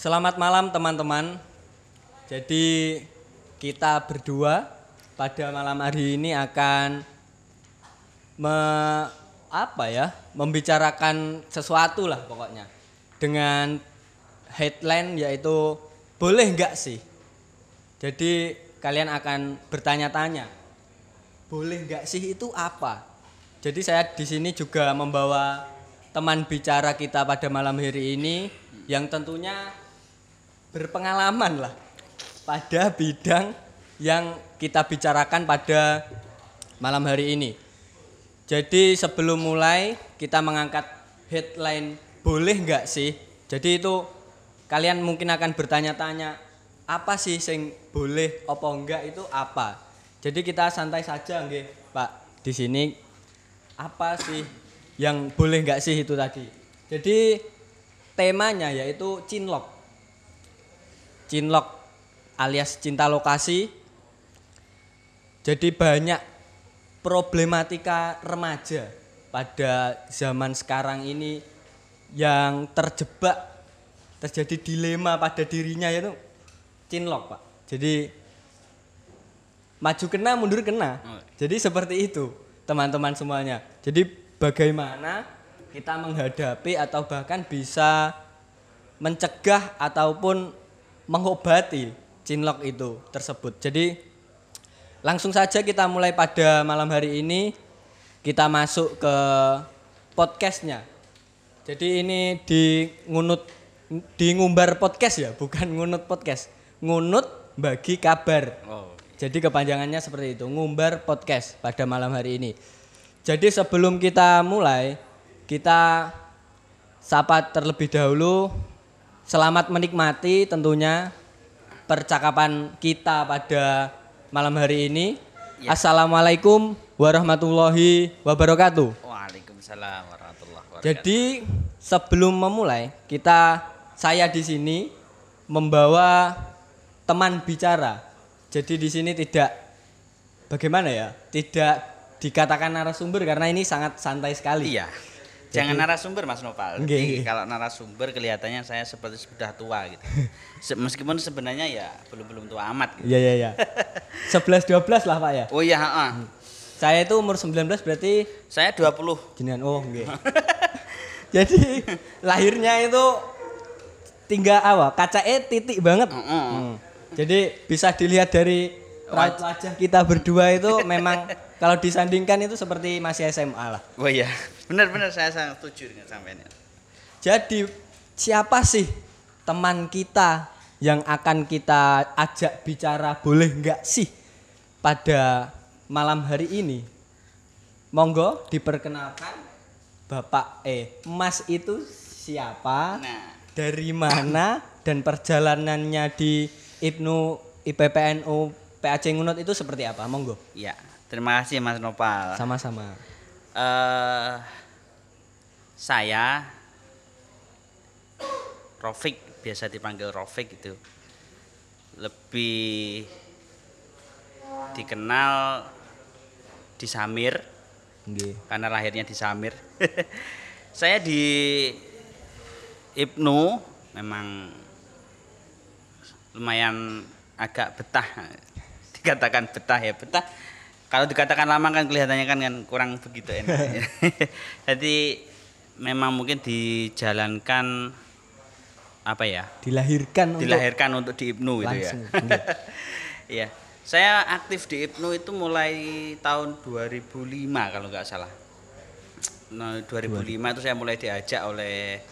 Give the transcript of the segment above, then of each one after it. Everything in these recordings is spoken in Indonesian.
Selamat malam teman-teman. Jadi kita berdua pada malam hari ini akan me, apa ya? membicarakan sesuatu lah pokoknya. Dengan headline yaitu boleh nggak sih? Jadi kalian akan bertanya-tanya. Boleh nggak sih itu apa? Jadi saya di sini juga membawa teman bicara kita pada malam hari ini yang tentunya berpengalaman lah pada bidang yang kita bicarakan pada malam hari ini. Jadi sebelum mulai kita mengangkat headline boleh nggak sih? Jadi itu kalian mungkin akan bertanya-tanya apa sih sing boleh apa enggak itu apa? Jadi kita santai saja nggih, Pak. Di sini apa sih yang boleh nggak sih itu tadi? Jadi temanya yaitu cinlok. Cinlok alias cinta lokasi. Jadi banyak problematika remaja pada zaman sekarang ini yang terjebak terjadi dilema pada dirinya yaitu cinlok, Pak. Jadi maju kena mundur kena. Jadi seperti itu, teman-teman semuanya. Jadi bagaimana kita menghadapi atau bahkan bisa mencegah ataupun mengobati cinlok itu tersebut. Jadi langsung saja kita mulai pada malam hari ini kita masuk ke podcastnya. Jadi ini di ngunut di ngumbar podcast ya, bukan ngunut podcast. Ngunut bagi kabar. Oh. Jadi kepanjangannya seperti itu, ngumbar podcast pada malam hari ini. Jadi sebelum kita mulai, kita sapa terlebih dahulu. Selamat menikmati tentunya percakapan kita pada malam hari ini. Ya. Assalamualaikum warahmatullahi wabarakatuh. Waalaikumsalam warahmatullahi wabarakatuh. Jadi sebelum memulai, kita saya di sini membawa teman bicara. Jadi di sini tidak bagaimana ya? Tidak dikatakan narasumber karena ini sangat santai sekali. Iya. Jangan narasumber Mas Nopal. Jadi Kalau narasumber kelihatannya saya seperti sudah tua gitu. Se- Meskipun sebenarnya ya belum belum tua amat gitu. Iya iya iya. 11 12 lah Pak ya. Oh iya, heeh. Saya itu umur 19 berarti Saya 20. jenengan oh nggih. Jadi lahirnya itu tinggal apa? Kacae titik banget. Heeh. Hmm. Jadi bisa dilihat dari wajah kita berdua itu memang kalau disandingkan itu seperti masih SMA lah. Oh iya. Benar-benar saya sangat setuju dengan sampean. Jadi siapa sih teman kita yang akan kita ajak bicara boleh nggak sih pada malam hari ini? Monggo diperkenalkan Bapak eh Mas itu siapa? Nah, Dari mana dan perjalanannya di Ibnu IPPNU PAC Ngunut itu seperti apa? Monggo. iya. Terima kasih Mas Nopal. Sama-sama. eh saya Rofik biasa dipanggil Rofik itu lebih dikenal di Samir Nggih. karena lahirnya di Samir. saya di Ibnu memang lumayan agak betah dikatakan betah ya betah kalau dikatakan lama kan kelihatannya kan, kan kurang begitu enak jadi memang mungkin dijalankan apa ya Dilahirkan untuk dilahirkan untuk di Ibnu gitu ya. Iya. Saya aktif di Ibnu itu mulai tahun 2005 kalau nggak salah. Nah, 2005 itu saya mulai diajak oleh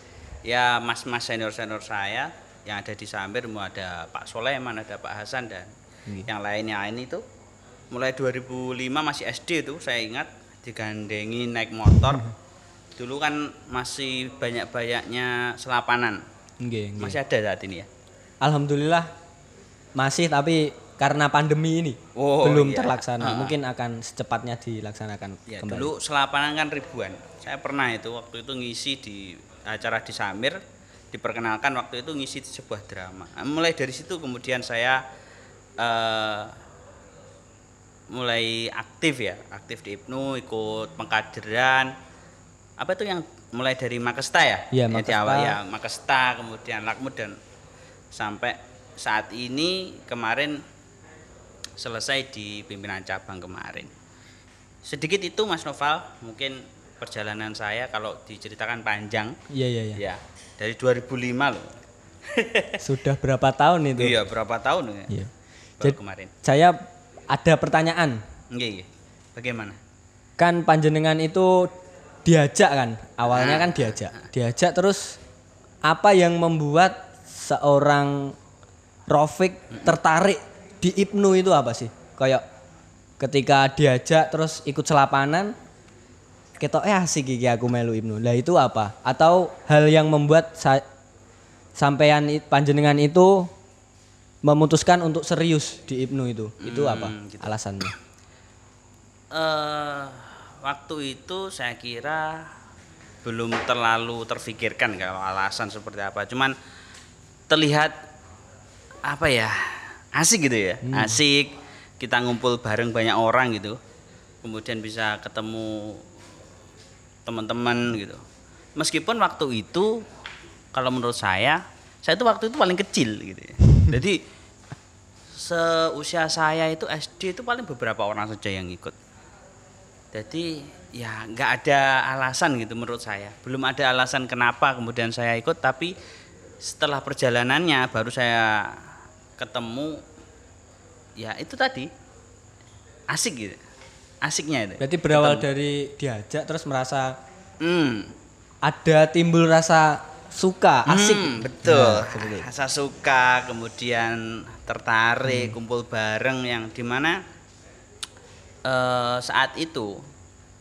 ya mas-mas senior-senior saya yang ada di Samir, mau ada Pak Soleman, ada Pak Hasan dan Nggih. yang lainnya ini tuh mulai 2005 masih SD tuh saya ingat digandengi naik motor. Dulu kan masih banyak-banyaknya selapanan. Nggih, nggih. Masih ada saat ini ya. Alhamdulillah masih tapi karena pandemi ini Oh, belum iya. terlaksana. Ah. Mungkin akan secepatnya dilaksanakan Ya, kembali. dulu selapanan kan ribuan. Saya pernah itu waktu itu ngisi di acara di Samir, diperkenalkan waktu itu ngisi di sebuah drama. Nah, mulai dari situ kemudian saya eh, mulai aktif ya, aktif di Ibnu, ikut pengkaderan. Apa itu yang mulai dari Makesta ya? Iya, di Makesta. awal ya, Makesta, kemudian Lakmud dan sampai saat ini kemarin selesai di pimpinan cabang kemarin. Sedikit itu Mas Noval, mungkin perjalanan saya kalau diceritakan panjang. Iya iya iya. Ya, dari 2005 loh. Sudah berapa tahun itu? Iya, berapa tahun ya? Iya. Jadi- kemarin. Saya ada pertanyaan. Iya. Bagaimana? Kan panjenengan itu diajak kan? Awalnya Ah. kan diajak. Diajak terus apa yang membuat seorang Rofik tertarik di Ibnu itu apa sih? Kayak ketika diajak terus ikut selapanan ketok eh asik iki aku melu Ibnu. Lah itu apa? Atau hal yang membuat sa- sampean panjenengan itu memutuskan untuk serius di Ibnu itu? Itu apa gitu. alasannya? eh waktu itu saya kira belum terlalu terfikirkan kalau alasan seperti apa. Cuman terlihat apa ya asik gitu ya, asik kita ngumpul bareng banyak orang gitu, kemudian bisa ketemu teman-teman gitu. Meskipun waktu itu kalau menurut saya, saya itu waktu itu paling kecil gitu ya. Jadi seusia saya itu SD itu paling beberapa orang saja yang ikut. Jadi ya nggak ada alasan gitu menurut saya. Belum ada alasan kenapa kemudian saya ikut, tapi setelah perjalanannya baru saya ketemu ya itu tadi asik gitu, asiknya itu. Berarti berawal dari diajak terus merasa Hmm, ada timbul rasa suka, asik. Hmm, betul. Nah, seperti itu. Rasa suka, kemudian tertarik, kumpul bareng yang di mana eh, saat itu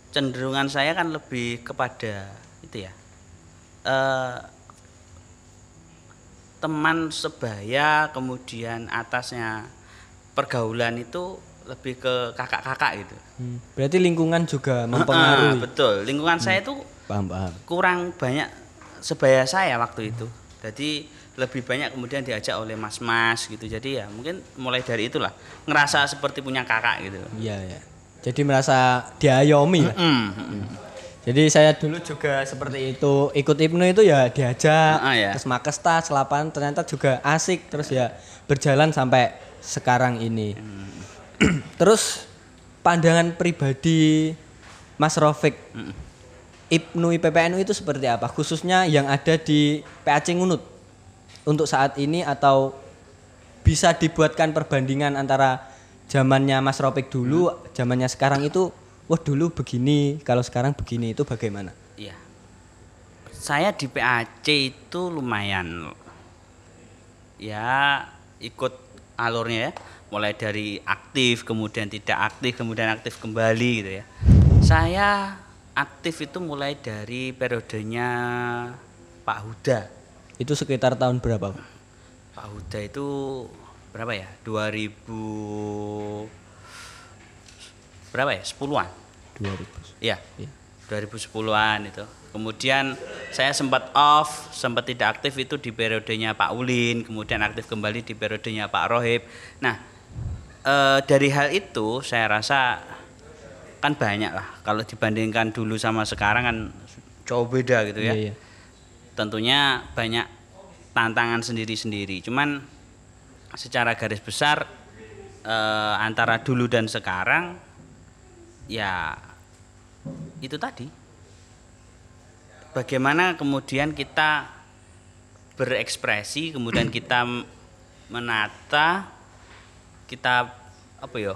cenderungan saya kan lebih kepada itu ya eh, teman sebaya, kemudian atasnya pergaulan itu lebih ke kakak-kakak gitu. Hmm, Berarti lingkungan juga mempengaruhi. betul. Lingkungan saya itu Paham, paham. kurang banyak sebaya saya waktu itu. Jadi lebih banyak kemudian diajak oleh mas-mas gitu. Jadi ya mungkin mulai dari itulah ngerasa seperti punya kakak gitu. Iya, ya. Jadi merasa diayomi lah. Hmm. Jadi saya dulu juga seperti itu ikut Ibnu itu ya diajak Ah, ya. terus makes tas selapan ternyata juga asik terus ya berjalan sampai sekarang ini. Hmm. terus pandangan pribadi Mas Rofik Hmm. Ibnu IPPNU itu seperti apa khususnya yang ada di PAC Ngunut untuk saat ini atau bisa dibuatkan perbandingan antara zamannya Mas Rofik dulu zamannya sekarang itu wah dulu begini kalau sekarang begini itu bagaimana Iya. Saya di PAC itu lumayan ya ikut alurnya ya. Mulai dari aktif kemudian tidak aktif kemudian aktif kembali gitu ya. Saya aktif itu mulai dari periodenya Pak Huda. itu sekitar tahun berapa Pak? Pak Huda itu berapa ya? 2000 berapa ya? 10-an. 2000 Iya. Iya. 2010-an itu. Kemudian saya sempat off, sempat tidak aktif itu di periodenya Pak Ulin, kemudian aktif kembali di periodenya Pak Rohib. Nah, eh, dari hal itu saya rasa kan banyak lah kalau dibandingkan dulu sama sekarang kan jauh beda gitu ya Iya, iya. tentunya banyak tantangan sendiri-sendiri. Cuman secara garis besar eh, antara dulu dan sekarang ya itu tadi. Bagaimana kemudian kita berekspresi, kemudian kita menata, kita apa ya?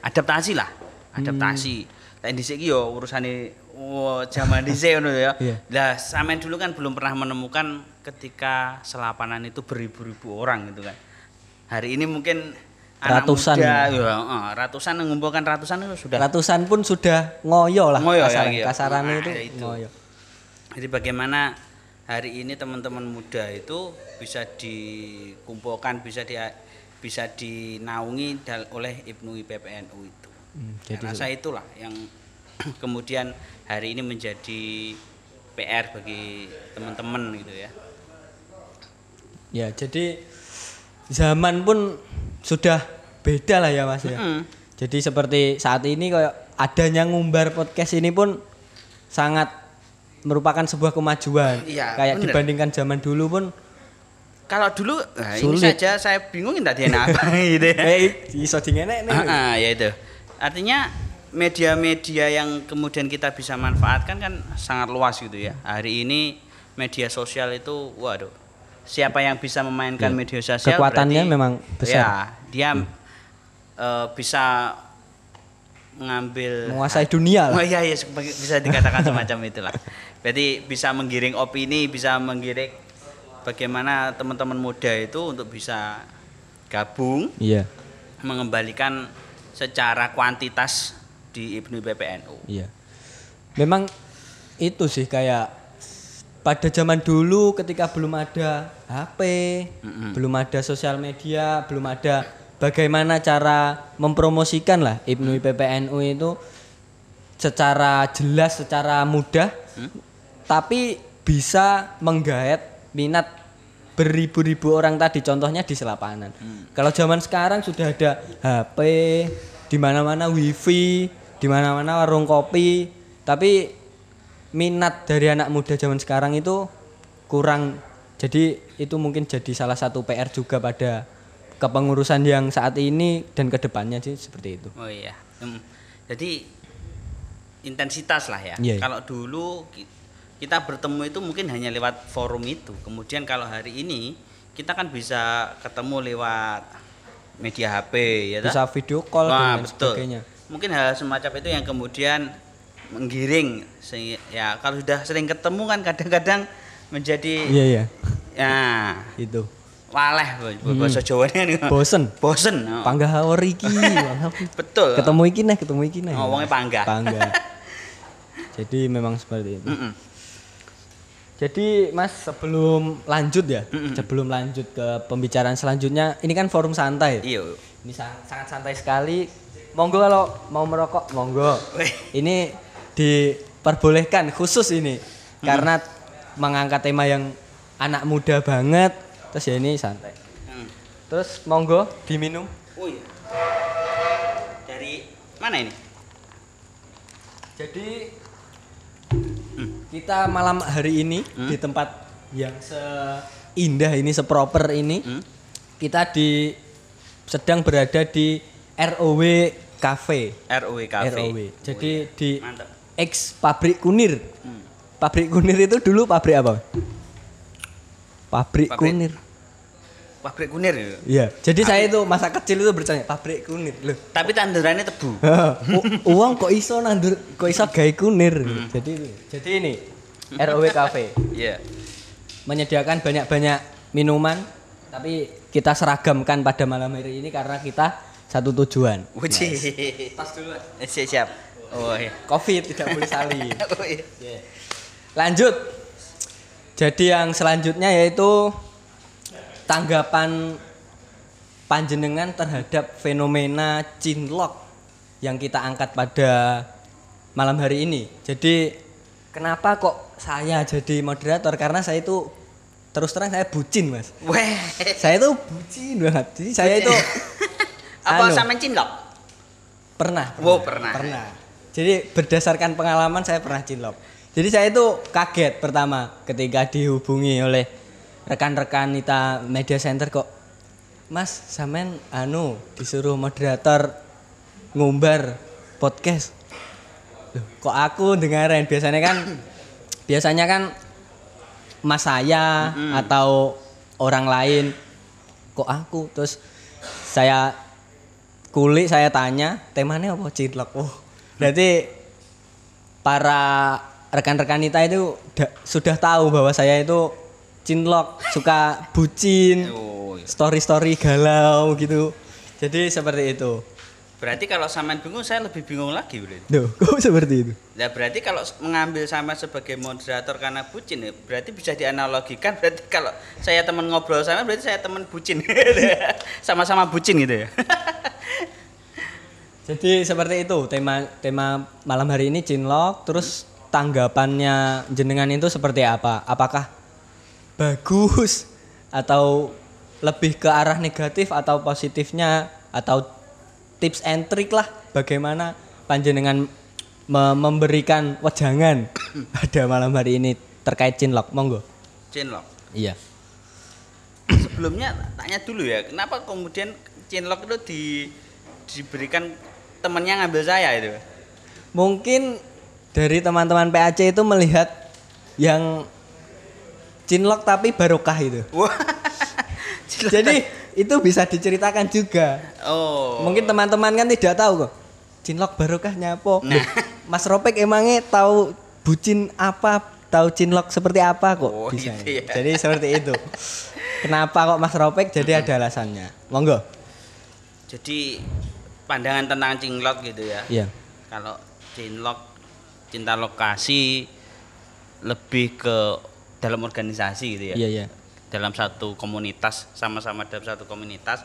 Adaptasi lah, adaptasi. Lah dhisik iki yo urusane oh, zaman dhisik ngono ya. Iya. Lah sampean dulu kan belum pernah menemukan ketika selapanan itu beribu-ribu orang gitu kan. Hari ini mungkin anak Ratusan muda, ya. ya, ratusan mengumpulkan ratusan itu sudah ratusan pun sudah ngoyo lah Ngoyo ya, kasaran, iya. Nah, itu, itu. ngoyo Jadi bagaimana hari ini teman-teman muda itu bisa dikumpulkan, bisa di bisa dinaungi oleh Ibnu IPPNU itu. Hmm, Saya jadi rasa itulah yang kemudian hari ini menjadi PR bagi teman-teman gitu ya. ya jadi zaman pun sudah beda lah ya mas ya Mm. jadi seperti saat ini kayak adanya ngumbar podcast ini pun sangat merupakan sebuah kemajuan Iya, kayak bener. dibandingkan zaman dulu pun Kalau dulu nah ini Sulit. saja saya bingung tadi apa gitu ya. Eh, iso nih. Ah, ah, ya itu. Artinya media-media yang kemudian kita bisa manfaatkan kan sangat luas gitu ya. Hari ini media sosial itu waduh. Siapa yang bisa memainkan Iya. media sosial Kekuatannya berarti- memang besar. Ya, dia eh, bisa mengambil Menguasai dunia Oh lah. iya iya sebagai- bisa dikatakan semacam itulah. Berarti bisa menggiring opini, bisa menggiring bagaimana teman-teman muda itu untuk bisa gabung Iya, mengembalikan secara kuantitas di Ibnu PPNU. iya. Memang itu sih kayak pada zaman dulu ketika belum ada HP, belum ada sosial media, belum ada bagaimana cara mempromosikan lah Ibnu PPNU itu secara jelas, secara mudah, tapi bisa menggait minat beribu-ribu orang tadi contohnya di selapanan. Kalau zaman sekarang sudah ada HP, di mana-mana wifi, di mana-mana warung kopi, tapi minat dari anak muda zaman sekarang itu kurang. Jadi itu mungkin jadi salah satu PR juga pada kepengurusan yang saat ini dan ke depannya sih seperti itu. Oh iya. Hmm. Jadi intensitas lah ya. Iya, iya. Kalau dulu ki- kita bertemu itu mungkin hanya lewat forum itu. Kemudian kalau hari ini kita kan bisa ketemu lewat media HP ya? Bisa video call dan Wah, lain betul. sebagainya. Mungkin hal semacam itu yang kemudian menggiring ya kalau sudah sering ketemu kan kadang-kadang menjadi Iya iya, ya itu. waleh bahasa Jawanya nih. Bosen. Bosen. oh. Panggah haur iki. Betul. ketemu iki nih, ketemu iki nih. Ngomongnya panggah. Panggah. Jadi memang seperti itu. Mm-mm. Jadi Mas sebelum lanjut ya, sebelum lanjut ke pembicaraan selanjutnya, ini kan forum santai. Iya. Ini sang- sangat santai sekali. Monggo kalau mau merokok, monggo. Ini diperbolehkan khusus ini karena mengangkat tema yang anak muda banget. Terus ya ini santai. Hmm. Terus monggo diminum. Oh iya. Dari mana ini? Jadi kita malam hari ini di tempat yang seindah ini, seproper ini, Hmm? kita di sedang berada di ROW Cafe. ROW Cafe. ROW. Jadi di Mantap. ex pabrik kunir. Hmm. Pabrik kunir itu dulu pabrik apa? Pabrik, Pabrik- kunir. Pabrik kunir ya. Iya. Jadi saya itu masa kecil itu bertanya pabrik kunir loh. Tapi tandurannya tebu. Uang kok iso nandur kok iso gawe kunir jadi jadi ini ROW Cafe Iya. menyediakan banyak-banyak minuman tapi kita seragamkan pada malam hari ini karena kita satu tujuan Wujih. Tas dulu. Siap, siap. Oh iya. covid tidak boleh salin Oh iya. lanjut jadi yang selanjutnya yaitu tanggapan panjenengan terhadap fenomena cinlok yang kita angkat pada malam hari ini. Jadi kenapa kok saya jadi moderator? Karena saya itu terus terang saya bucin mas. Weh. Saya itu bucin banget. Jadi saya itu Apa Anu. sama cinlok? pernah. Wow, pernah. Pernah. Jadi berdasarkan pengalaman saya pernah cinlok. Jadi saya itu kaget pertama ketika dihubungi oleh rekan-rekan kita media center kok Mas sampean anu disuruh moderator ngumbar podcast. Loh, kok aku dengerin biasanya kan biasanya kan mas saya atau orang lain. Kok aku? Terus saya kulik saya tanya temanya apa cinlok oh berarti para rekan-rekan kita itu da- sudah tahu bahwa saya itu cinlok suka bucin iya. story-story galau gitu jadi seperti itu Berarti kalau sampean bingung saya lebih bingung lagi berarti. Duh, kok seperti itu Nah, berarti kalau mengambil sama sebagai moderator karena bucin ya, berarti bisa dianalogikan berarti kalau saya teman ngobrol sama berarti saya teman bucin. Sama-sama bucin gitu ya. Jadi seperti itu tema tema malam hari ini cinlok terus tanggapannya jenengan itu seperti apa? Apakah bagus atau lebih ke arah negatif atau positifnya atau tips and trick lah bagaimana panjenengan me- memberikan wejangan pada malam hari ini terkait cinlok monggo. Cinlok. Iya. sebelumnya tanya dulu ya, kenapa kemudian cinlok itu di diberikan temennya ngambil saya itu? Mungkin dari teman-teman PAC itu melihat yang cinlok tapi barokah itu. Jadi itu bisa diceritakan juga. oh. Mungkin teman-teman kan tidak tahu kok. Cinlok barokahnya apa? Nah. Mas Ropek emangnya tahu bucin apa? Tahu cinlok seperti apa kok Oh, bisa. gitu ya. Jadi seperti itu. Kenapa kok Mas Ropek? Jadi ada alasannya. Monggo. Jadi pandangan tentang cinlok gitu ya. Iya. Kalau cinlok cinta lokasi lebih ke dalam organisasi gitu ya. Iya, iya. Dalam satu komunitas, sama-sama dalam satu komunitas.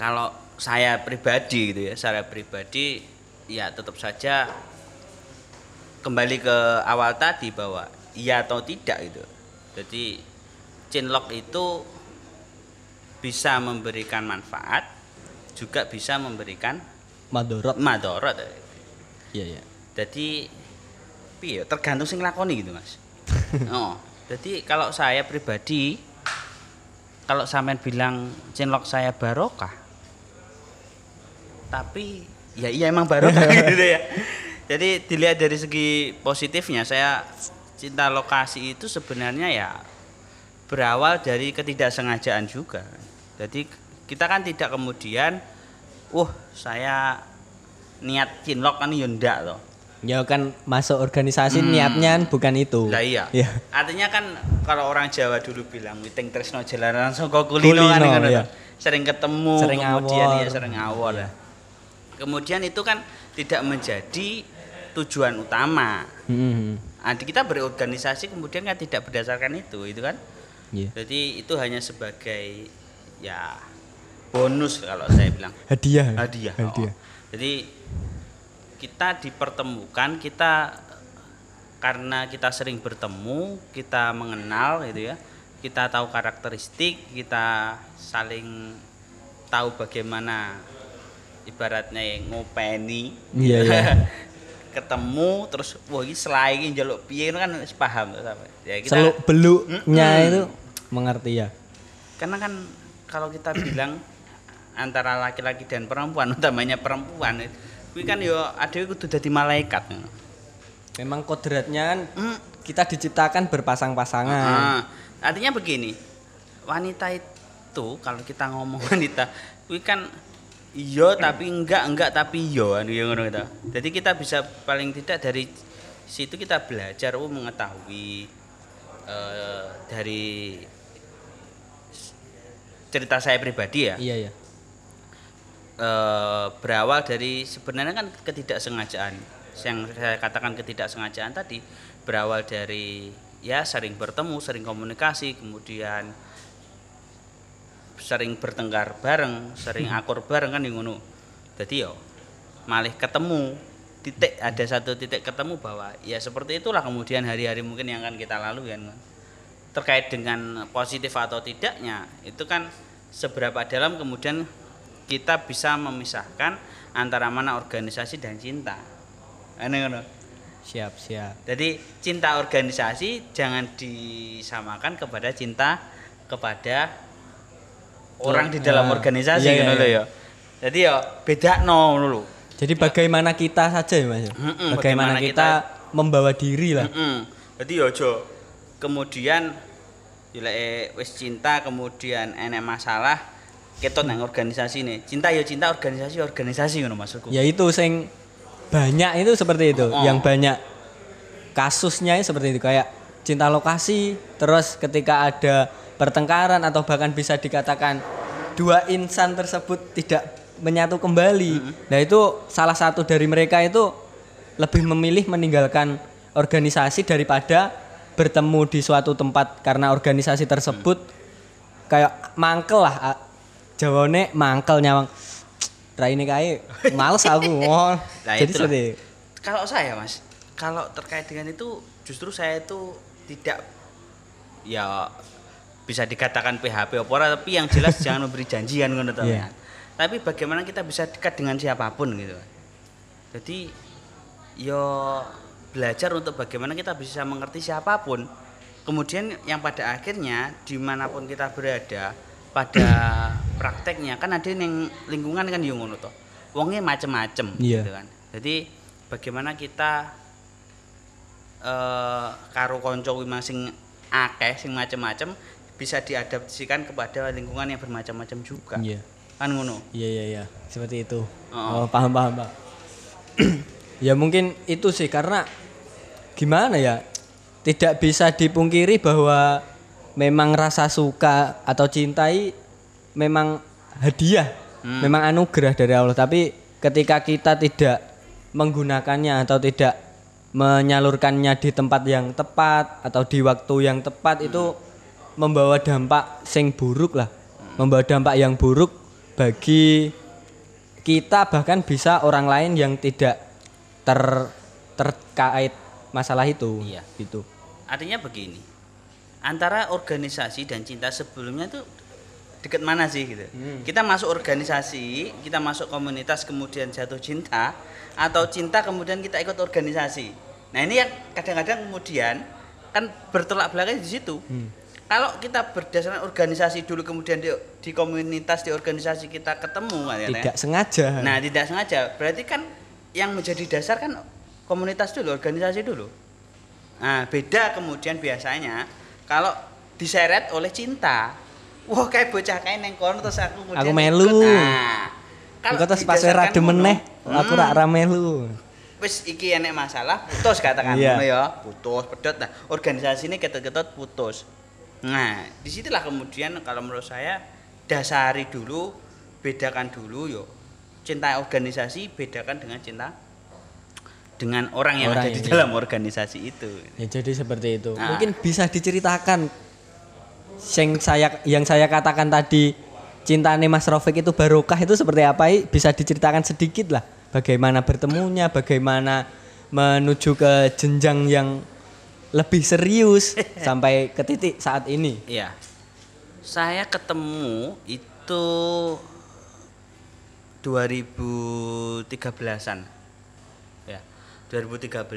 Kalau saya pribadi gitu ya, saya pribadi ya tetap saja kembali ke awal tadi bahwa iya atau tidak gitu. Jadi cinlok itu bisa memberikan manfaat juga bisa memberikan Madorot. madorot. Iya, iya. Jadi piye tergantung sing lakoni gitu, Mas. Oh, jadi kalau saya pribadi kalau sampean bilang cinlok saya barokah. Tapi ya iya emang barokah gitu ya. Jadi dilihat dari segi positifnya saya cinta lokasi itu sebenarnya ya berawal dari ketidaksengajaan juga. Jadi kita kan tidak kemudian wah saya niat cinlok kan ya ndak loh. Ya kan masuk organisasi Hmm. niatnya bukan itu. Lah iya. Iya. Artinya kan kalau orang Jawa dulu bilang witing tresno jalanan saka kulino, kan Kulino, ngono iya. toh. Sering ketemu, Sering kemudian awor. ya sering awor. Iya. Kemudian itu kan tidak menjadi tujuan utama. Hmm. Nah, kita berorganisasi kemudian kan tidak berdasarkan itu, itu kan. Iya. Jadi itu hanya sebagai ya bonus kalau saya bilang Hadiah. hadiah. Hadiah. Oh. Jadi kita dipertemukan, kita karena kita sering bertemu, kita mengenal gitu ya. Kita tahu karakteristik, kita saling tahu bagaimana ibaratnya yang ngopeni. Iya, iya. Ketemu terus wah ini selai ini njaluk piye itu kan paham. Ya kita Seluk beluknya Mm-mm. itu mengerti ya. karena kan kalau kita bilang antara laki-laki dan perempuan utamanya perempuan kuwi kan yo ada kudu dadi malaikat Memang kodratnya kan Hmm. kita diciptakan berpasang-pasangan. Ah, artinya begini wanita itu kalau kita ngomong wanita kuwi kan iya tapi enggak enggak tapi iya kan ya ngono gitu. jadi kita bisa paling tidak dari situ kita belajar oh mengetahui eh, dari cerita saya pribadi ya Iya ya. Eh, berawal dari sebenarnya kan ketidaksengajaan. Yang saya katakan ketidaksengajaan tadi berawal dari ya sering bertemu sering komunikasi kemudian sering bertengkar bareng sering akur bareng kan ngono. Jadi yo malih ketemu titik ada satu titik ketemu bahwa ya seperti itulah kemudian hari-hari mungkin yang akan kita lalui kan terkait dengan positif atau tidaknya itu kan seberapa dalam kemudian kita bisa memisahkan antara mana organisasi dan cinta. Ini ngono. Siap, siap. Jadi cinta organisasi jangan disamakan kepada cinta kepada orang di dalam Ah, organisasi iya, iya, ngono lho iya. ya. Jadi ya beda no lho. Jadi bagaimana kita saja ya Mas? Mm-mm, bagaimana bagaimana kita, membawa diri lah. Mm-mm. Jadi ya aja kemudian dilek wis cinta kemudian enek masalah ketot nang organisasi nih. Cinta ya cinta organisasi ya organisasi ngono maksudku. Ya itu sing banyak itu seperti itu. Oh. Yang banyak kasusnya seperti itu kayak cinta lokasi terus ketika ada pertengkaran atau bahkan bisa dikatakan dua insan tersebut tidak menyatu kembali. Nah, itu salah satu dari mereka itu lebih memilih meninggalkan organisasi daripada bertemu di suatu tempat karena organisasi tersebut kayak mangkel lah jawane mangkel nyawang ini kae males aku. Oh. Nah, Jadi seperti Kalau saya Mas, kalau terkait dengan itu justru saya itu tidak ya bisa dikatakan PHP apa ora, tapi yang jelas jangan memberi janjian ngono to. Mas. Tapi bagaimana kita bisa dekat dengan siapa pun gitu. Jadi yo belajar untuk bagaimana kita bisa mengerti siapa pun kemudian yang pada akhirnya di mana pun kita berada pada prakteknya kan ada yang lingkungan kan yang ngono toh wongnya macem-macem Iya. gitu kan jadi bagaimana kita eh karo konco kuwi mang sing akeh sing macem-macem bisa diadaptasikan kepada lingkungan yang bermacam-macam juga Iya. kan ngono Iya iya iya, seperti itu. Oh. Oh, paham paham, Pak. ya mungkin itu sih karena gimana ya? Tidak bisa dipungkiri bahwa memang rasa suka atau cintai memang hadiah, memang anugerah dari Allah, tapi ketika kita tidak menggunakannya atau tidak menyalurkannya di tempat yang tepat atau di waktu yang tepat itu membawa dampak sing buruk lah. Membawa dampak yang buruk bagi kita bahkan bisa orang lain yang tidak ter terkait masalah itu Iya. gitu. Artinya begini antara organisasi dan cinta sebelumnya tuh deket mana sih gitu? Kita masuk organisasi kita masuk komunitas kemudian jatuh cinta atau cinta kemudian kita ikut organisasi. Nah ini yang kadang-kadang kemudian kan bertolak belakang di situ. Kalau kita berdasarkan organisasi dulu kemudian di, di komunitas di organisasi kita ketemu kan ya, tidak sengaja. Nah, tidak sengaja. Berarti kan yang menjadi dasar kan komunitas dulu, organisasi dulu. Nah, beda kemudian biasanya kalau diseret oleh cinta. Wah, kayak bocah kayak neng kono terus aku Aku melu. ikut. Nah, kalau pas pas rada meneh ngono, aku rak rame lu wis iki enek masalah, putus katakan ngono ya, putus, pedot. Nah, organisasi ini ketut-ketut putus. Nah, di situlah kemudian kalau menurut saya dasari dulu, bedakan dulu yo. Cinta organisasi bedakan dengan cinta dengan orang yang Orang ada di yang- dalam organisasi itu. ya jadi seperti itu Nah. mungkin bisa diceritakan yang saya yang saya katakan tadi cintane Mas Rofik itu barokah itu seperti apa bisa diceritakan sedikit lah bagaimana bertemunya bagaimana menuju ke jenjang yang lebih serius sampai ke titik saat ini Iya. Saya ketemu itu 2013-an. Ya. 2013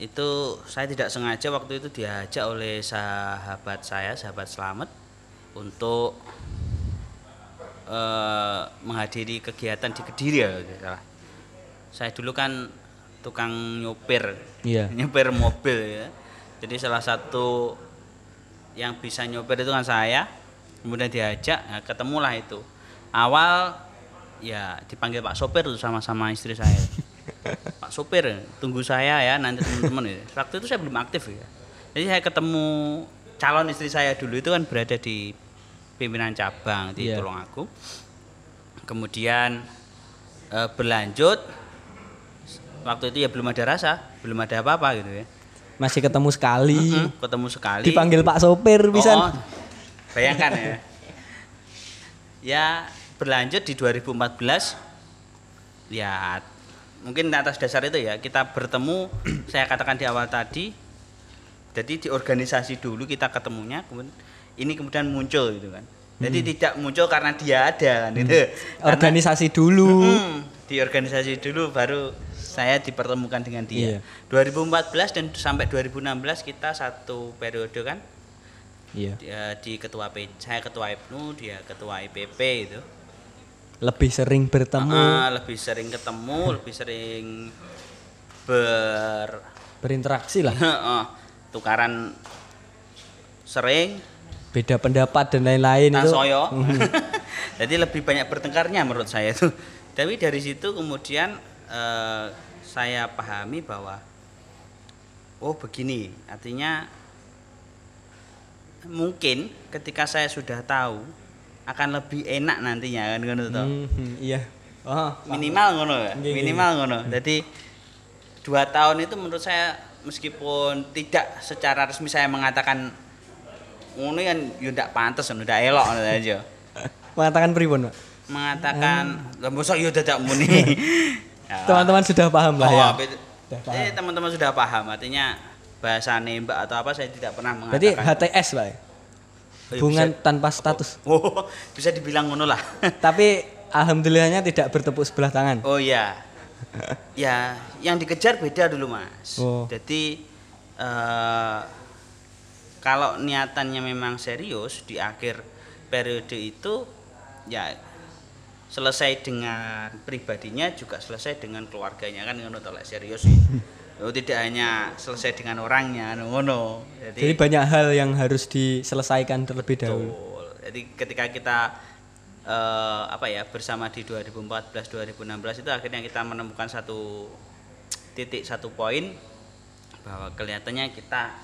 itu saya tidak sengaja waktu itu diajak oleh sahabat saya, sahabat Selamat untuk eh, menghadiri kegiatan di Kediri ya, salah. Saya dulu kan tukang nyopir Iya. nyopir mobil ya. Jadi salah satu yang bisa nyopir itu kan saya. Kemudian diajak, nah, ketemulah itu. Awal ya dipanggil Pak Sopir tuh sama-sama istri saya. Pak Sopir, tunggu saya ya nanti teman-teman ya. Waktu itu saya belum aktif ya. Jadi saya ketemu calon istri saya dulu itu kan berada di pimpinan cabang di Iya. Tulungagung. Kemudian eh, berlanjut waktu itu ya belum ada rasa, belum ada apa-apa gitu ya. masih ketemu sekali Mm, ketemu sekali. dipanggil Pak Sopir bisa Oh, bayangkan ya. ya berlanjut di 2014 ya mungkin atas dasar itu ya kita bertemu saya katakan di awal tadi jadi di organisasi dulu kita ketemunya kemudian ini kemudian muncul gitu kan. Jadi tidak muncul karena dia ada kan itu Karena- organisasi dulu. Mm, di organisasi dulu baru saya dipertemukan dengan dia. Iya. 2014 dan sampai 2016 kita satu periode kan. Iya. Dia di ketua P, saya ketua IPNU, dia ketua IPP itu. Lebih sering bertemu? Ah, lebih sering ketemu, lebih sering ber berinteraksi lah. Heeh, tukaran sering. Beda pendapat dan lain-lain itu. Tasoyo. Jadi lebih banyak bertengkarnya menurut saya itu. Tapi dari situ kemudian eh, saya pahami bahwa oh begini, artinya mungkin ketika saya sudah tahu akan lebih enak nantinya kan ngono toh. Mhm, iya oh Minimal ngono ya. Minimal ngono. Jadi dua tahun itu menurut saya meskipun tidak secara resmi saya mengatakan ngono kan yo ndak pantes ngono ndak elok ngono aja. mengatakan pribon Pak? Mengatakan lah mosok yo dadak muni. Ya. teman-teman sudah paham lah Oh, ya itu? Sudah paham. Eh, teman-teman sudah paham artinya bahasa nembak atau apa saya tidak pernah berarti mengatakan. HTS Pak ya? Oh, ya, hubungan bisa- tanpa status Oh, bisa dibilang ngono lah. tapi alhamdulillahnya tidak bertepuk sebelah tangan Oh iya. Ya, yang dikejar beda dulu, Mas. Oh. Jadi eh kalau niatannya memang serius di akhir periode itu ya selesai dengan pribadinya juga selesai dengan keluarganya kan ngono serius sih. Oh, tidak hanya selesai dengan orangnya ngono. Jadi banyak hal yang harus diselesaikan terlebih dahulu. Betul. Jadi ketika kita eh, apa ya bersama di 2014 2016 itu akhirnya kita menemukan satu titik satu poin bahwa kelihatannya kita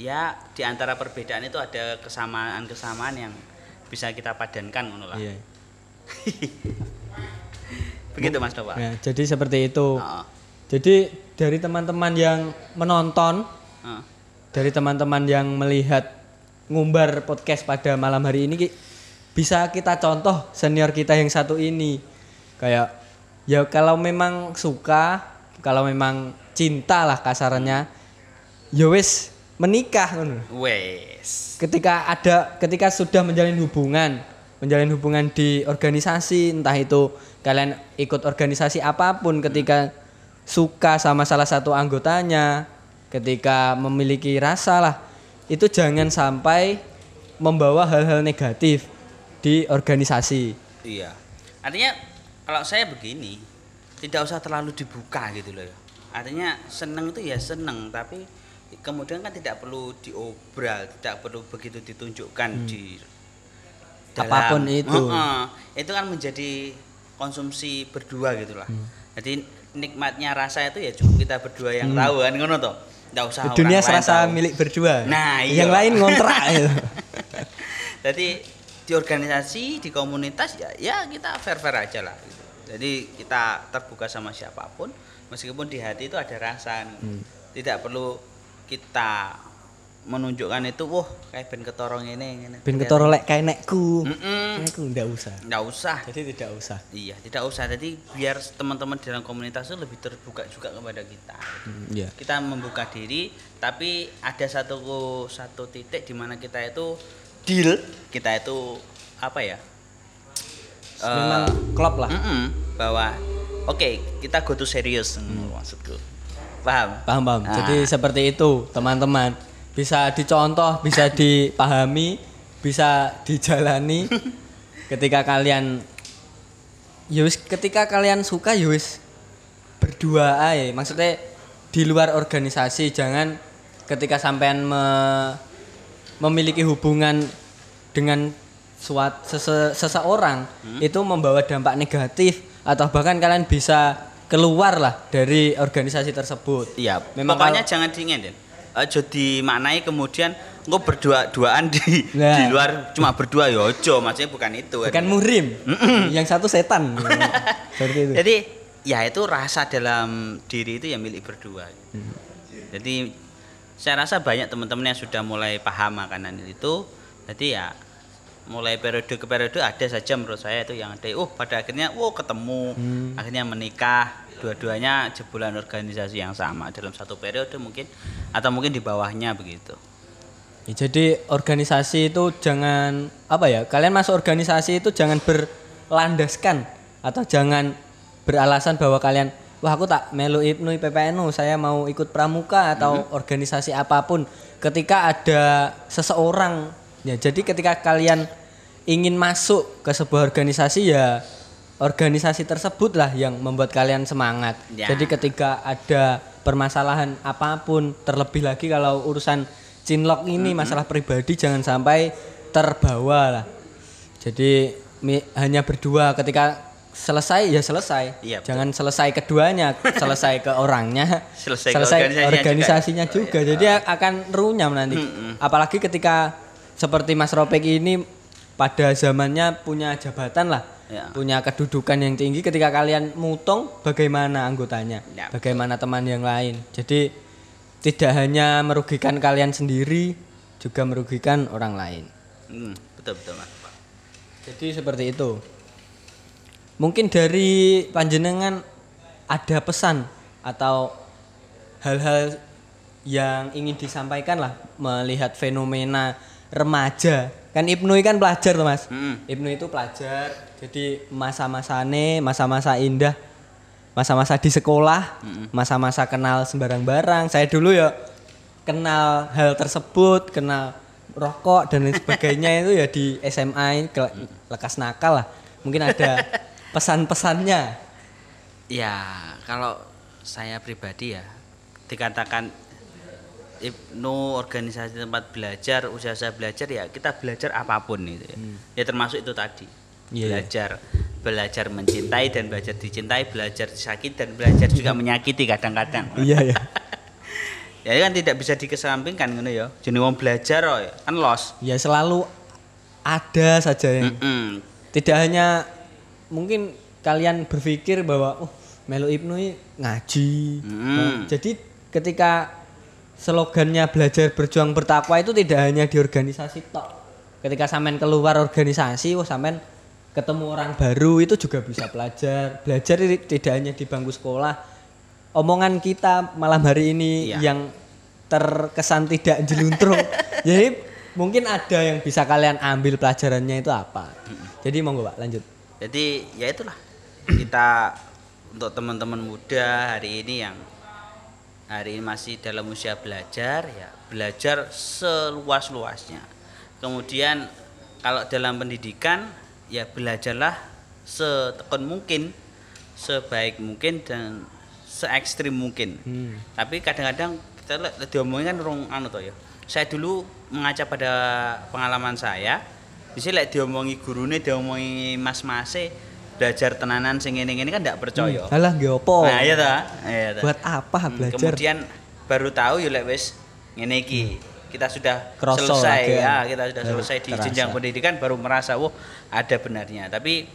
ya di antara perbedaan itu ada kesamaan-kesamaan yang bisa kita padankan ngono lah. Iya. Begitu Mas Nova. Ya, jadi seperti itu. Heeh. Jadi dari teman-teman yang menonton, Heeh. dari teman-teman yang melihat ngumbar podcast pada malam hari ini Ki, bisa kita contoh senior kita yang satu ini. Kayak ya kalau memang suka, kalau memang cinta lah kasarannya, ya wis menikah ngono. Wes. ketika ada ketika sudah menjalin hubungan menjalin hubungan di organisasi entah itu kalian ikut organisasi apa pun ketika suka sama salah satu anggotanya ketika memiliki rasa lah itu jangan sampai membawa hal-hal negatif di organisasi Iya. Artinya kalau saya begini, tidak usah terlalu dibuka gitu loh. Artinya seneng itu ya seneng, tapi kemudian kan tidak perlu diobral, tidak perlu begitu ditunjukkan di dalam. Apa pun itu. Heeh. itu kan menjadi konsumsi berdua gitulah. Jadi nikmatnya rasa itu ya cukup kita berdua yang tahu kan ngono toh. Enggak usah orang dunia lain serasa tahu. milik berdua Nah, iya. yang lain ngontrak gitu. Jadi di organisasi, di komunitas ya ya kita fair-fair aja lah. gitu. Jadi kita terbuka sama siapa pun, meskipun di hati itu ada rasa. Hmm. Tidak perlu kita menunjukkan itu, wah kayak ben ketorong ini, ini. ben ketoro lek kayak nekku nekku ndak usah Nggak usah. jadi tidak usah Iya, tidak usah. Jadi biar teman-teman di dalam komunitas itu lebih terbuka juga kepada kita. Hmm, iya Kita membuka diri, tapi ada satu satu titik di mana kita itu deal, kita itu apa ya? memang Eh, klop lah Mm-mm, bahwa oke kita go to serius mm, maksudku paham Paham, paham. Nah. Jadi seperti itu, teman-teman. Bisa dicontoh, bisa dipahami, bisa dijalani ketika kalian Yus, ketika kalian suka Yus berdua aja. Maksudnya di luar organisasi jangan ketika sampean me- memiliki hubungan dengan suat sese- seseorang itu membawa dampak negatif atau bahkan kalian bisa keluar lah dari organisasi tersebut. iya Memang pokoknya kalau- jangan dingin deh jadi maknai kemudian engko berdua duaan di Nah. di luar cuma berdua ya ojo maksudnya bukan itu kan. bukan murim, yang satu setan. Seperti itu. jadi ya itu rasa dalam diri itu ya milik berdua Hmm. jadi saya rasa banyak teman-teman yang sudah mulai paham makanan itu jadi ya mulai periode ke periode ada saja menurut saya itu yang ada oh pada akhirnya oh ketemu Hmm. akhirnya menikah dua-duanya jebolan organisasi yang sama dalam satu periode mungkin atau mungkin di bawahnya begitu Ya, jadi organisasi itu jangan apa ya? Kalian masuk organisasi itu jangan berlandaskan atau jangan beralasan bahwa kalian wah aku tak melu IPNU PPNU, saya mau ikut pramuka atau organisasi apa pun. Ketika ada seseorang ya jadi ketika kalian ingin masuk ke sebuah organisasi ya organisasi tersebut lah yang membuat kalian semangat. Ya. Jadi ketika ada permasalahan apa pun terlebih lagi kalau urusan cinlok ini masalah pribadi jangan sampai terbawa lah. Jadi mi- hanya berdua ketika selesai ya selesai. Iya, betul. jangan selesai keduanya selesai ke orangnya. Selesai ke organisasinya organisasinya juga, jadi akan runyam nanti. Apalagi ketika seperti Mas Ropek ini pada zamannya punya jabatan lah Ya. punya kedudukan yang tinggi ketika kalian mutung bagaimana anggotanya? Ya, bagaimana teman yang lain? Jadi tidak hanya merugikan kalian sendiri juga merugikan orang lain. Hmm, betul betul mas. Jadi seperti itu. Mungkin dari panjenengan ada pesan atau hal-hal yang ingin disampaikan lah melihat fenomena remaja kan Ibnu kan pelajar tuh mas Mm-mm. Ibnu itu pelajar jadi masa-masane masa-masa indah masa-masa di sekolah masa-masa kenal sembarang barang saya dulu ya kenal hal tersebut, kenal rokok dan lain sebagainya itu ya di SMA ke- lekas nakal lah. Mungkin ada pesan-pesannya. Ya, kalau saya pribadi ya dikatakan Ibnu organisasi tempat belajar, usaha saya belajar ya kita belajar apa pun itu ya. Ya termasuk itu tadi. Hmm. Iya, iya. belajar belajar mencintai dan belajar dicintai, belajar disakiti dan belajar juga menyakiti kadang-kadang. Iya ya. ya kan tidak bisa dikesampingkan ngono ya. Jenenge wong belajar kok ya, kan los. Ya selalu ada saja yang Mm-mm. tidak hanya mungkin kalian berpikir bahwa oh Melo Ibnu ngaji. Mm. Nah, jadi ketika slogannya belajar berjuang bertakwa itu tidak hanya di organisasi tok. Ketika sampean keluar organisasi, wah sampean ketemu orang baru itu juga bisa belajar. Belajar tidak hanya di bangku sekolah. Omongan kita malam hari ini Iya. yang terkesan tidak jeluntrung. Jadi mungkin ada yang bisa kalian ambil pelajarannya itu apa. Jadi monggo Pak lanjut. Jadi ya itulah kita untuk teman-teman muda hari ini yang hari ini masih dalam usia belajar ya belajar seluas-luasnya. Kemudian kalau dalam pendidikan ya belajarlah setekun mungkin, sebaik mungkin dan se ekstrim mungkin. Hmm. Tapi kadang-kadang kita lihat diomongin kan rong anu toh ya. Saya dulu mengaca pada pengalaman saya, bisa lihat diomongi gurune, diomongi mas-mase belajar tenanan sing ngene-ngene kan tidak percaya. Alah nggih opo? Nah, iya ta? Iya ta. Buat apa Hmm, belajar? Kemudian baru tahu ya lek wis ngene iki. Kita sudah Kroso selesai ya, kita sudah Baru selesai di terasa. jenjang pendidikan baru merasa wah ada benarnya. Tapi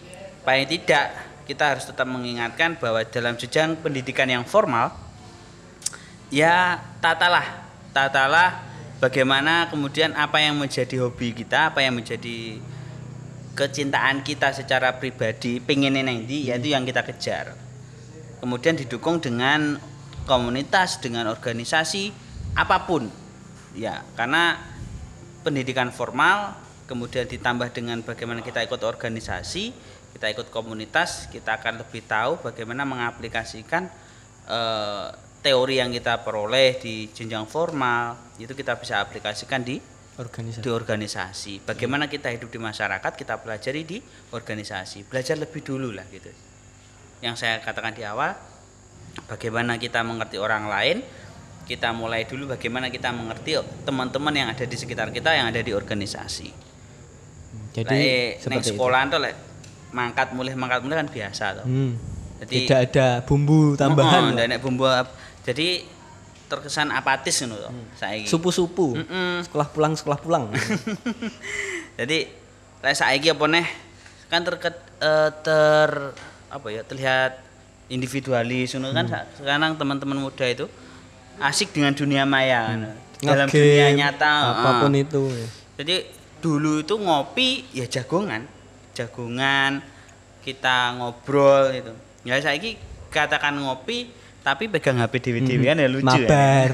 paling tidak kita harus tetap mengingatkan bahwa dalam jenjang pendidikan yang formal ya tatalah tatalah bagaimana kemudian apa yang menjadi hobi kita, apa yang menjadi kecintaan kita secara pribadi pengen nanti yaitu yang kita kejar. Kemudian didukung dengan komunitas dengan organisasi apa pun. Ya karena pendidikan formal kemudian ditambah dengan bagaimana kita ikut organisasi kita ikut komunitas kita akan lebih tahu bagaimana mengaplikasikan eh, teori yang kita peroleh di jenjang formal itu kita bisa aplikasikan di organisasi. di organisasi. Bagaimana kita hidup di masyarakat, kita pelajari di organisasi. Belajar lebih dulu lah gitu. Yang saya katakan di awal, bagaimana kita mengerti orang lain, kita mulai dulu bagaimana kita mengerti teman-teman yang ada di sekitar kita yang ada di organisasi. Jadi Lek neng seperti sekolah tuh lek mangkat mulai mangkat mulai kan biasa itu. tuh. Hmm. Jadi Tidak ada bumbu tambahan. Lah. nek bumbu jadi terkesan apatis ngono to. Saiki. Supu-supu. Mm-mm. Sekolah pulang, sekolah pulang. Jadi lek saiki apa neh kan terket eh, ter apa ya terlihat individualis ngono kan sa- sekarang teman-teman muda itu asik dengan dunia maya kan. dalam Ngegame, dunia nyata apa pun heeh. itu. jadi dulu itu ngopi ya jagongan jagongan kita ngobrol gitu ya saiki katakan ngopi tapi pegang HP dewi-dewian ya lucu ya Mabar.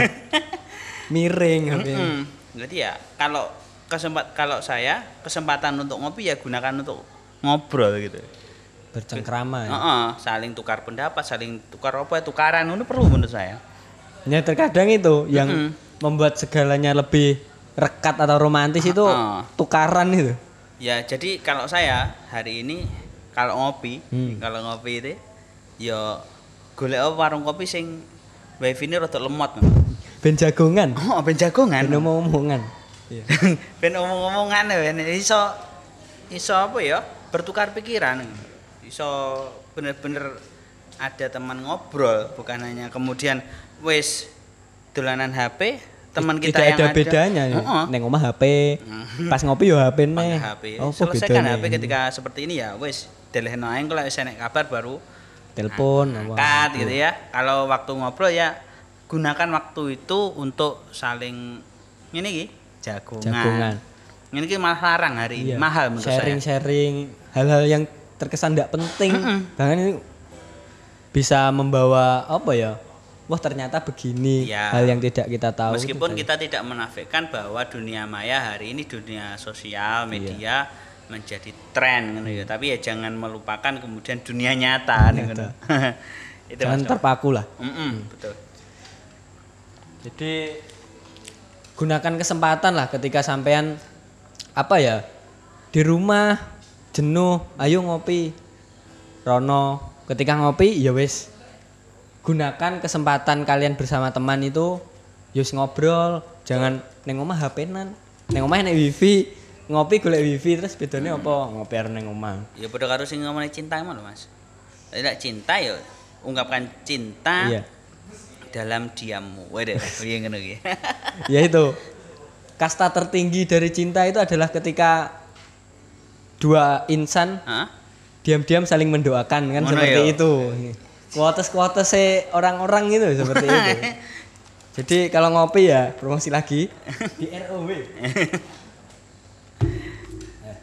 Miring HP. Mm-mm. Jadi ya kalau kesempat kalau saya kesempatan untuk ngopi ya gunakan untuk ngobrol gitu. Bercengkrama. ya. Heeh, saling tukar pendapat, saling tukar apa ya, tukaran itu perlu menurut saya. Ya terkadang itu yang Mm-mm. membuat segalanya lebih rekat atau romantis itu Heeh. tukaran itu. Ya jadi kalau saya hari ini kalau ngopi, Hmm. kalau ngopi itu ya golek warung kopi sing wifi-ne rada lemot. Ben jagongan, Oh, ben jagongan. ben omong-omongan. Iya. ben omong-omongan ya ben iso iso apa ya bertukar pikiran iso bener-bener ada teman ngobrol bukan hanya kemudian wis dolanan HP teman kita Tidak yang ada bedanya ya. Heeh. Neng omah HP, pas ngopi yo HP pakai HP Oh, selesaikan bedanya? HP ketika seperti ini ya wis delehno ae kalau wis enek kabar baru telepon apa. angkat gitu ya kalau waktu ngobrol ya gunakan waktu itu untuk saling ini ki jagungan, Jagungan. ini ki malah larang hari ini Iya. mahal menurut saya Sharing-sharing hal-hal yang terkesan tidak penting. Bahkan ini bisa membawa apa ya? Wah, ternyata begini Iya. hal yang tidak kita tahu. Meskipun kita tidak menafikan bahwa dunia maya hari ini dunia sosial media menjadi tren gitu ya. Tapi ya jangan melupakan kemudian dunia nyata gitu. Itu jangan terpaku lah. Mm-mm, betul. Jadi gunakan kesempatan lah ketika sampean apa ya di rumah jenuh ayo ngopi. Rono ketika ngopi ya wis. Gunakan kesempatan kalian bersama teman itu yus ngobrol. Jangan neng omah HP-nan neng omah nek wifi ngopi golek wifi terus bedanya apa? Ngopi arep neng omah. Ya padha karo sing ngomongin cinta emang lho, Mas. Tidak cinta ya ungkapkan cinta iya. dalam diammu. Waduh, piye ngono iki. ya itu. Kasta tertinggi dari cinta itu adalah ketika dua insan diam-diam saling mendoakan kan? Ngono seperti ya? itu. Kuotes kuotes orang-orang itu seperti itu. Jadi kalau ngopi ya promosi lagi. Di ROW Eh,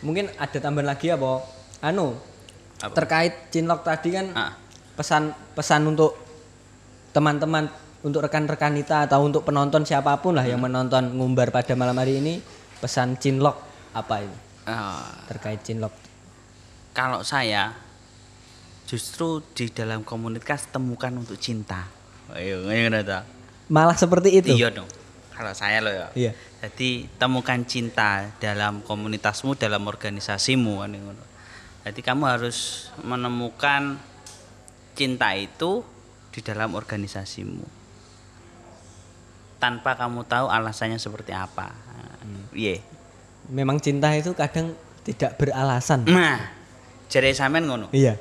mungkin ada tambahan lagi apa anu Apa? terkait cinlok tadi kan Ah. pesan pesan untuk teman-teman untuk rekan-rekan kita atau untuk penonton siapa pun lah yang Hmm. menonton ngumbar pada malam hari ini pesan cinlok apa ini Ah, terkait cinlok kalau saya justru di dalam komunitas temukan untuk cinta. Ayo, malah seperti itu Iya dong. Kalau saya loh ya. Iya. Jadi temukan cinta dalam komunitasmu, dalam organisasimu kan ngono. Jadi kamu harus menemukan cinta itu di dalam organisasimu. Tanpa kamu tahu alasannya seperti apa. Iya. memang cinta itu kadang tidak beralasan Nah, jadi sampean ngono. iya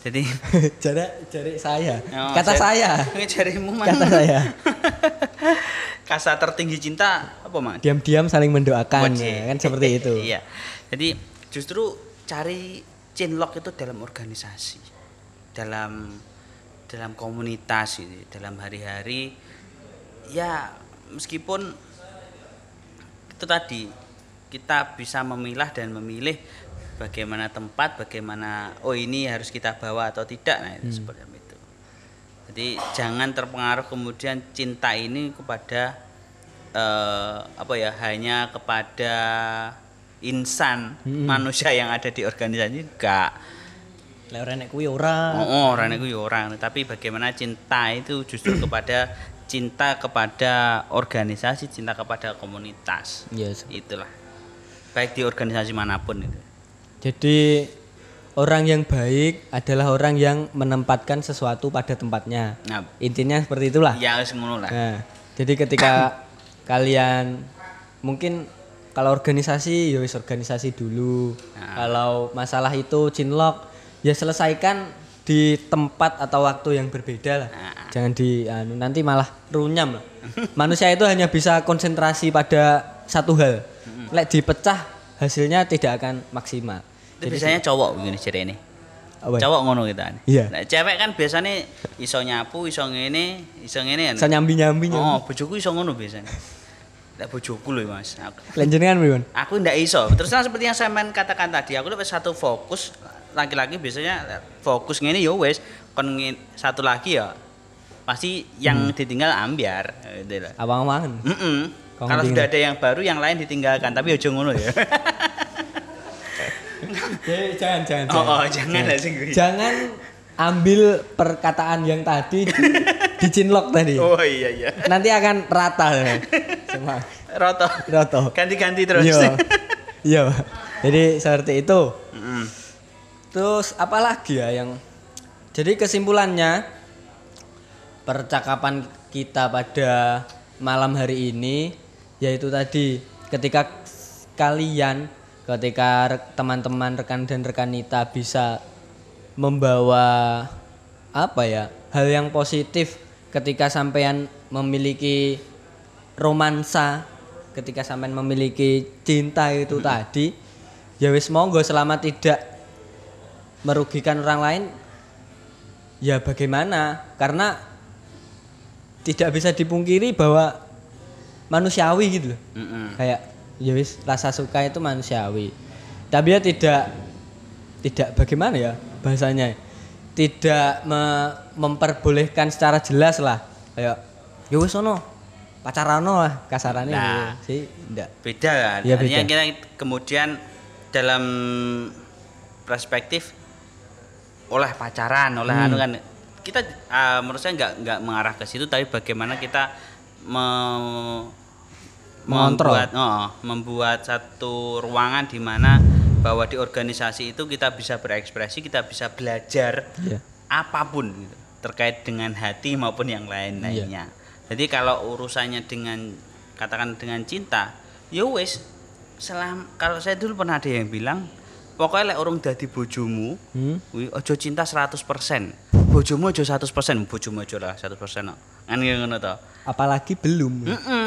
Jadi jadi jadi saya Oh, kata saya Ini jarimu mah. kata saya Kasa tertinggi cinta apa, Mas? diam-diam saling mendoakan ya, kan seperti itu iya. Jadi justru cari cinlok itu dalam organisasi, dalam dalam komunitas ini, dalam hari-hari. Ya meskipun itu tadi kita bisa memilah dan memilih bagaimana tempat, bagaimana oh ini harus kita bawa atau tidak, nah itu seperti itu. Jadi jangan terpengaruh kemudian cinta ini kepada eh, apa ya hanya kepada insan manusia yang ada di organisasi enggak. lek ora nek kuwi ora Oh, oh orang itu ya orang, tapi bagaimana cinta itu justru kepada cinta kepada organisasi, cinta kepada komunitas. Yes. Itulah. Baik di organisasi mana pun itu. jadi orang yang baik adalah orang yang menempatkan sesuatu pada tempatnya Nah, intinya seperti itulah ya harus ngono lah. Nah, jadi ketika kalian mungkin kalau organisasi ya wis organisasi dulu. Nah. Kalau masalah itu cinlok ya selesaikan di tempat atau waktu yang berbeda lah. Nah. Jangan di anu, nanti malah runyam lah. Manusia itu hanya bisa konsentrasi pada satu hal. Lek dipecah hasilnya tidak akan maksimal. Itu biasanya cowok begini cerita ini. Apa? Cowok ngono kita. Iya. Nah, cewek kan biasanya iso nyapu, iso ngene, iso ngene kan. Bisa nyambi-nyambi Oh, bojoku iso ngono biasanya. Lah bojoku lho Mas. Lanjutkan pripun? aku ndak iso. Terus terang seperti yang saya main katakan tadi, aku lebih satu fokus laki-laki biasanya fokus ngene ya wis kon satu lagi ya pasti yang ditinggal ambiar gitu lah. Awang-awangan. Mm-mm. Kau Kalau sudah ada yang baru yang lain ditinggalkan tapi ojo ngono ya. Eh, jangan jangan oh, oh, jangan lah kuwi. Jangan ambil perkataan yang tadi di, di cinlok tadi. Oh iya iya. Nanti akan rata ya. Roto. roto. Ganti-ganti terus. Iya. Iya. Jadi seperti itu. Mm-mm. Terus apa lagi ya yang jadi kesimpulannya percakapan kita pada malam hari ini yaitu tadi ketika kalian ketika teman-teman rekan dan rekanita bisa membawa apa ya hal yang positif ketika sampean memiliki romansa ketika sampean memiliki cinta itu tadi ya wis monggo selama tidak merugikan orang lain ya bagaimana? Karena tidak bisa dipungkiri bahwa manusiawi gitu loh. Mm-mm. kayak ya wis rasa suka itu manusiawi tapi ya tidak tidak bagaimana ya bahasanya tidak me- memperbolehkan secara jelas lah kayak ya wis ono pacarano lah kasarannya Nah. sih enggak beda kan Iya, artinya beda. kita kemudian dalam perspektif oleh pacaran oleh Hmm. anu kan kita ah, menurut saya nggak nggak mengarah ke situ tapi bagaimana kita me- Mengontrol. membuat oh, membuat satu ruangan di mana bahwa di organisasi itu kita bisa berekspresi, kita bisa belajar Iya. apa pun gitu, terkait dengan hati maupun yang lain Iya. lainnya. Jadi kalau urusannya dengan katakan dengan cinta, ya wis selam kalau saya dulu pernah ada yang bilang pokoknya lek urung dadi bojomu, Hmm? kuwi aja cinta 100%. Bojomu aja 100%, bojomu aja lah 100%. no. Kan ngono to. Apalagi belum. Heeh.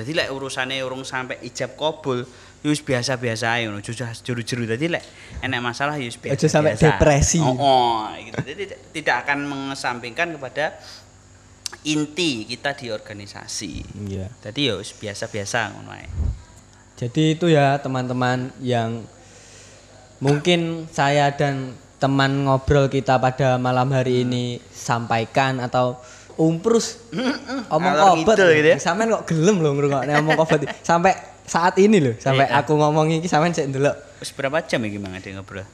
Dadi lek urusane urung sampai ijab kabul, ya wis biasa-biasa ae ngono, jujur juru-juru. Dadi lek enek masalah ya wis biasa. Aja sampai depresi. Oh, oh, gitu. Jadi tidak, akan mengesampingkan kepada inti kita di organisasi. Iya. Jadi ya biasa-biasa ngono ae. Jadi itu ya teman-teman yang mungkin saya dan teman ngobrol kita pada malam hari ini sampaikan atau umprus. Omong ngidul gitu ya. sampean kok gelem loh ngrungokne omong kobot sampai saat ini loh sampai Iya. aku ngomong iki sampean sik ndelok. Wis berapa jam iki Mang Ade ngobrol?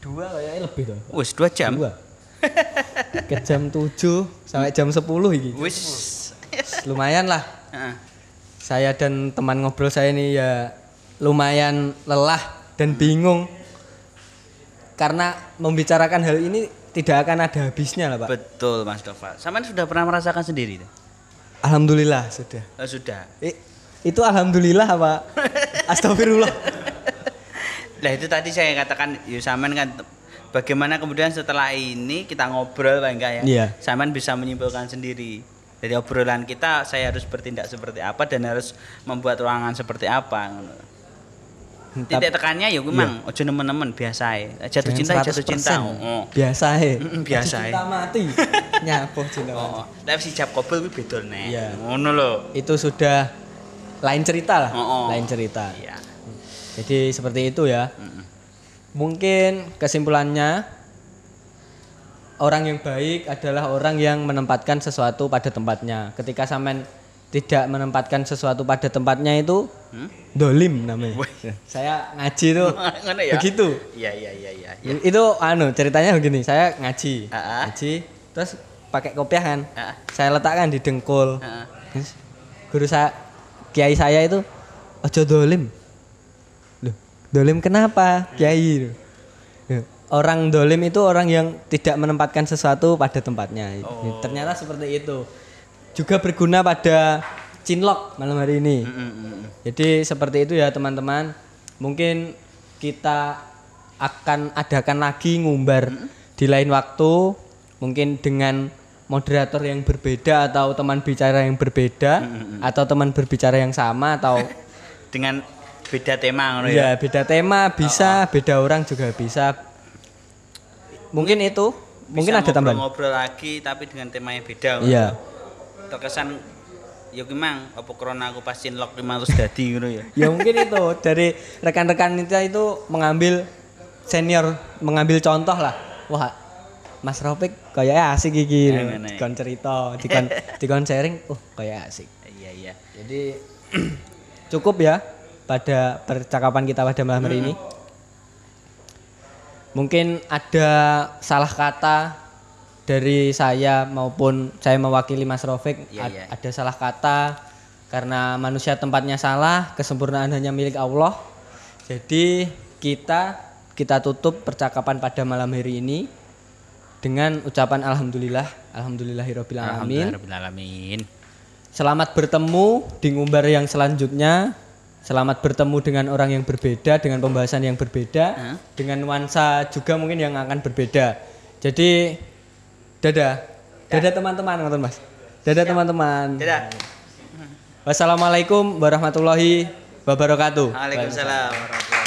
dua kayaknya lebih tuh Wis 2 jam. dua. Ke jam 7 sampai jam 10 iki. Wis lumayan lah. Heeh. saya dan teman ngobrol saya ini ya lumayan lelah dan bingung. Karena membicarakan hal ini tidak akan ada habisnya lah pak. Betul Mas Dova. Sampean sudah pernah merasakan sendiri? Alhamdulillah sudah. Oh, sudah. Eh, itu alhamdulillah apa? Astagfirullah. Nah itu tadi saya katakan, ya Saman kan bagaimana kemudian setelah ini kita ngobrol Pak enggak ya? Iya. Saman bisa menyimpulkan sendiri. Dari obrolan kita saya harus bertindak seperti apa dan harus membuat ruangan seperti apa. Titik tekannya ya memang ojo nemen-nemen biasa ya. Jatuh cinta ya jatuh cinta. Oh. Biasa ya. Biasa ya. Cinta mati. Nyapo cinta mati. Oh, tapi si jab kobel kuwi beda nih. Iya. Ngono lho. Itu sudah lain cerita lah. Oh, oh. Lain cerita. Iya. Jadi seperti itu ya. Mungkin kesimpulannya orang yang baik adalah orang yang menempatkan sesuatu pada tempatnya. Ketika sampean tidak menempatkan sesuatu pada tempatnya itu Hmm? dolim namanya. Saya ngaji itu ya. begitu. Iya iya iya iya. iya. Itu anu ceritanya begini, saya ngaji. Ah, ah. Ngaji terus pakai kopiah kan. Ah. Saya letakkan di dengkul. Terus Guru saya kiai saya itu ojo dolim. Loh, dolim kenapa? Kiai. Loh. Orang dolim itu orang yang tidak menempatkan sesuatu pada tempatnya. Oh. Ternyata seperti itu. Juga berguna pada cinlok malam hari ini. Mm, mm, mm. Jadi seperti itu ya teman-teman. Mungkin kita akan adakan lagi ngumbar di lain waktu, mungkin dengan moderator yang berbeda atau teman bicara yang berbeda atau teman berbicara yang sama atau Dengan beda tema ngono ya. ya beda tema bisa, beda orang juga bisa. Mungkin itu, mungkin Bisa ada tambahan. ngobrol lagi tapi dengan tema yang beda. Iya. Terkesan ya gimang apa corona aku pas cinlok 500 dadi ngono ya. ya mungkin itu dari rekan-rekan kita itu mengambil senior mengambil contoh lah wah Mas Ropik kayak asik gigi Ya, ya? dikon cerita dikon dikon sharing oh kayak asik Iya iya. jadi cukup ya pada percakapan kita pada malam hari ini mungkin ada salah kata dari saya maupun saya mewakili Mas Rofik Iya, ad- iya. ada salah kata karena manusia tempatnya salah kesempurnaan hanya milik Allah jadi kita kita tutup percakapan pada malam hari ini dengan ucapan alhamdulillah alhamdulillahirabbil alamin Alhamdulillah alamin. Selamat bertemu di ngumbar yang selanjutnya. Selamat bertemu dengan orang yang berbeda, dengan pembahasan yang berbeda, Hah? dengan nuansa juga mungkin yang akan berbeda. Jadi dadah. Dadah teman-teman, ngoten Mas. Dadah teman-teman. Dadah. Wassalamualaikum warahmatullahi wabarakatuh. Waalaikumsalam warahmatullahi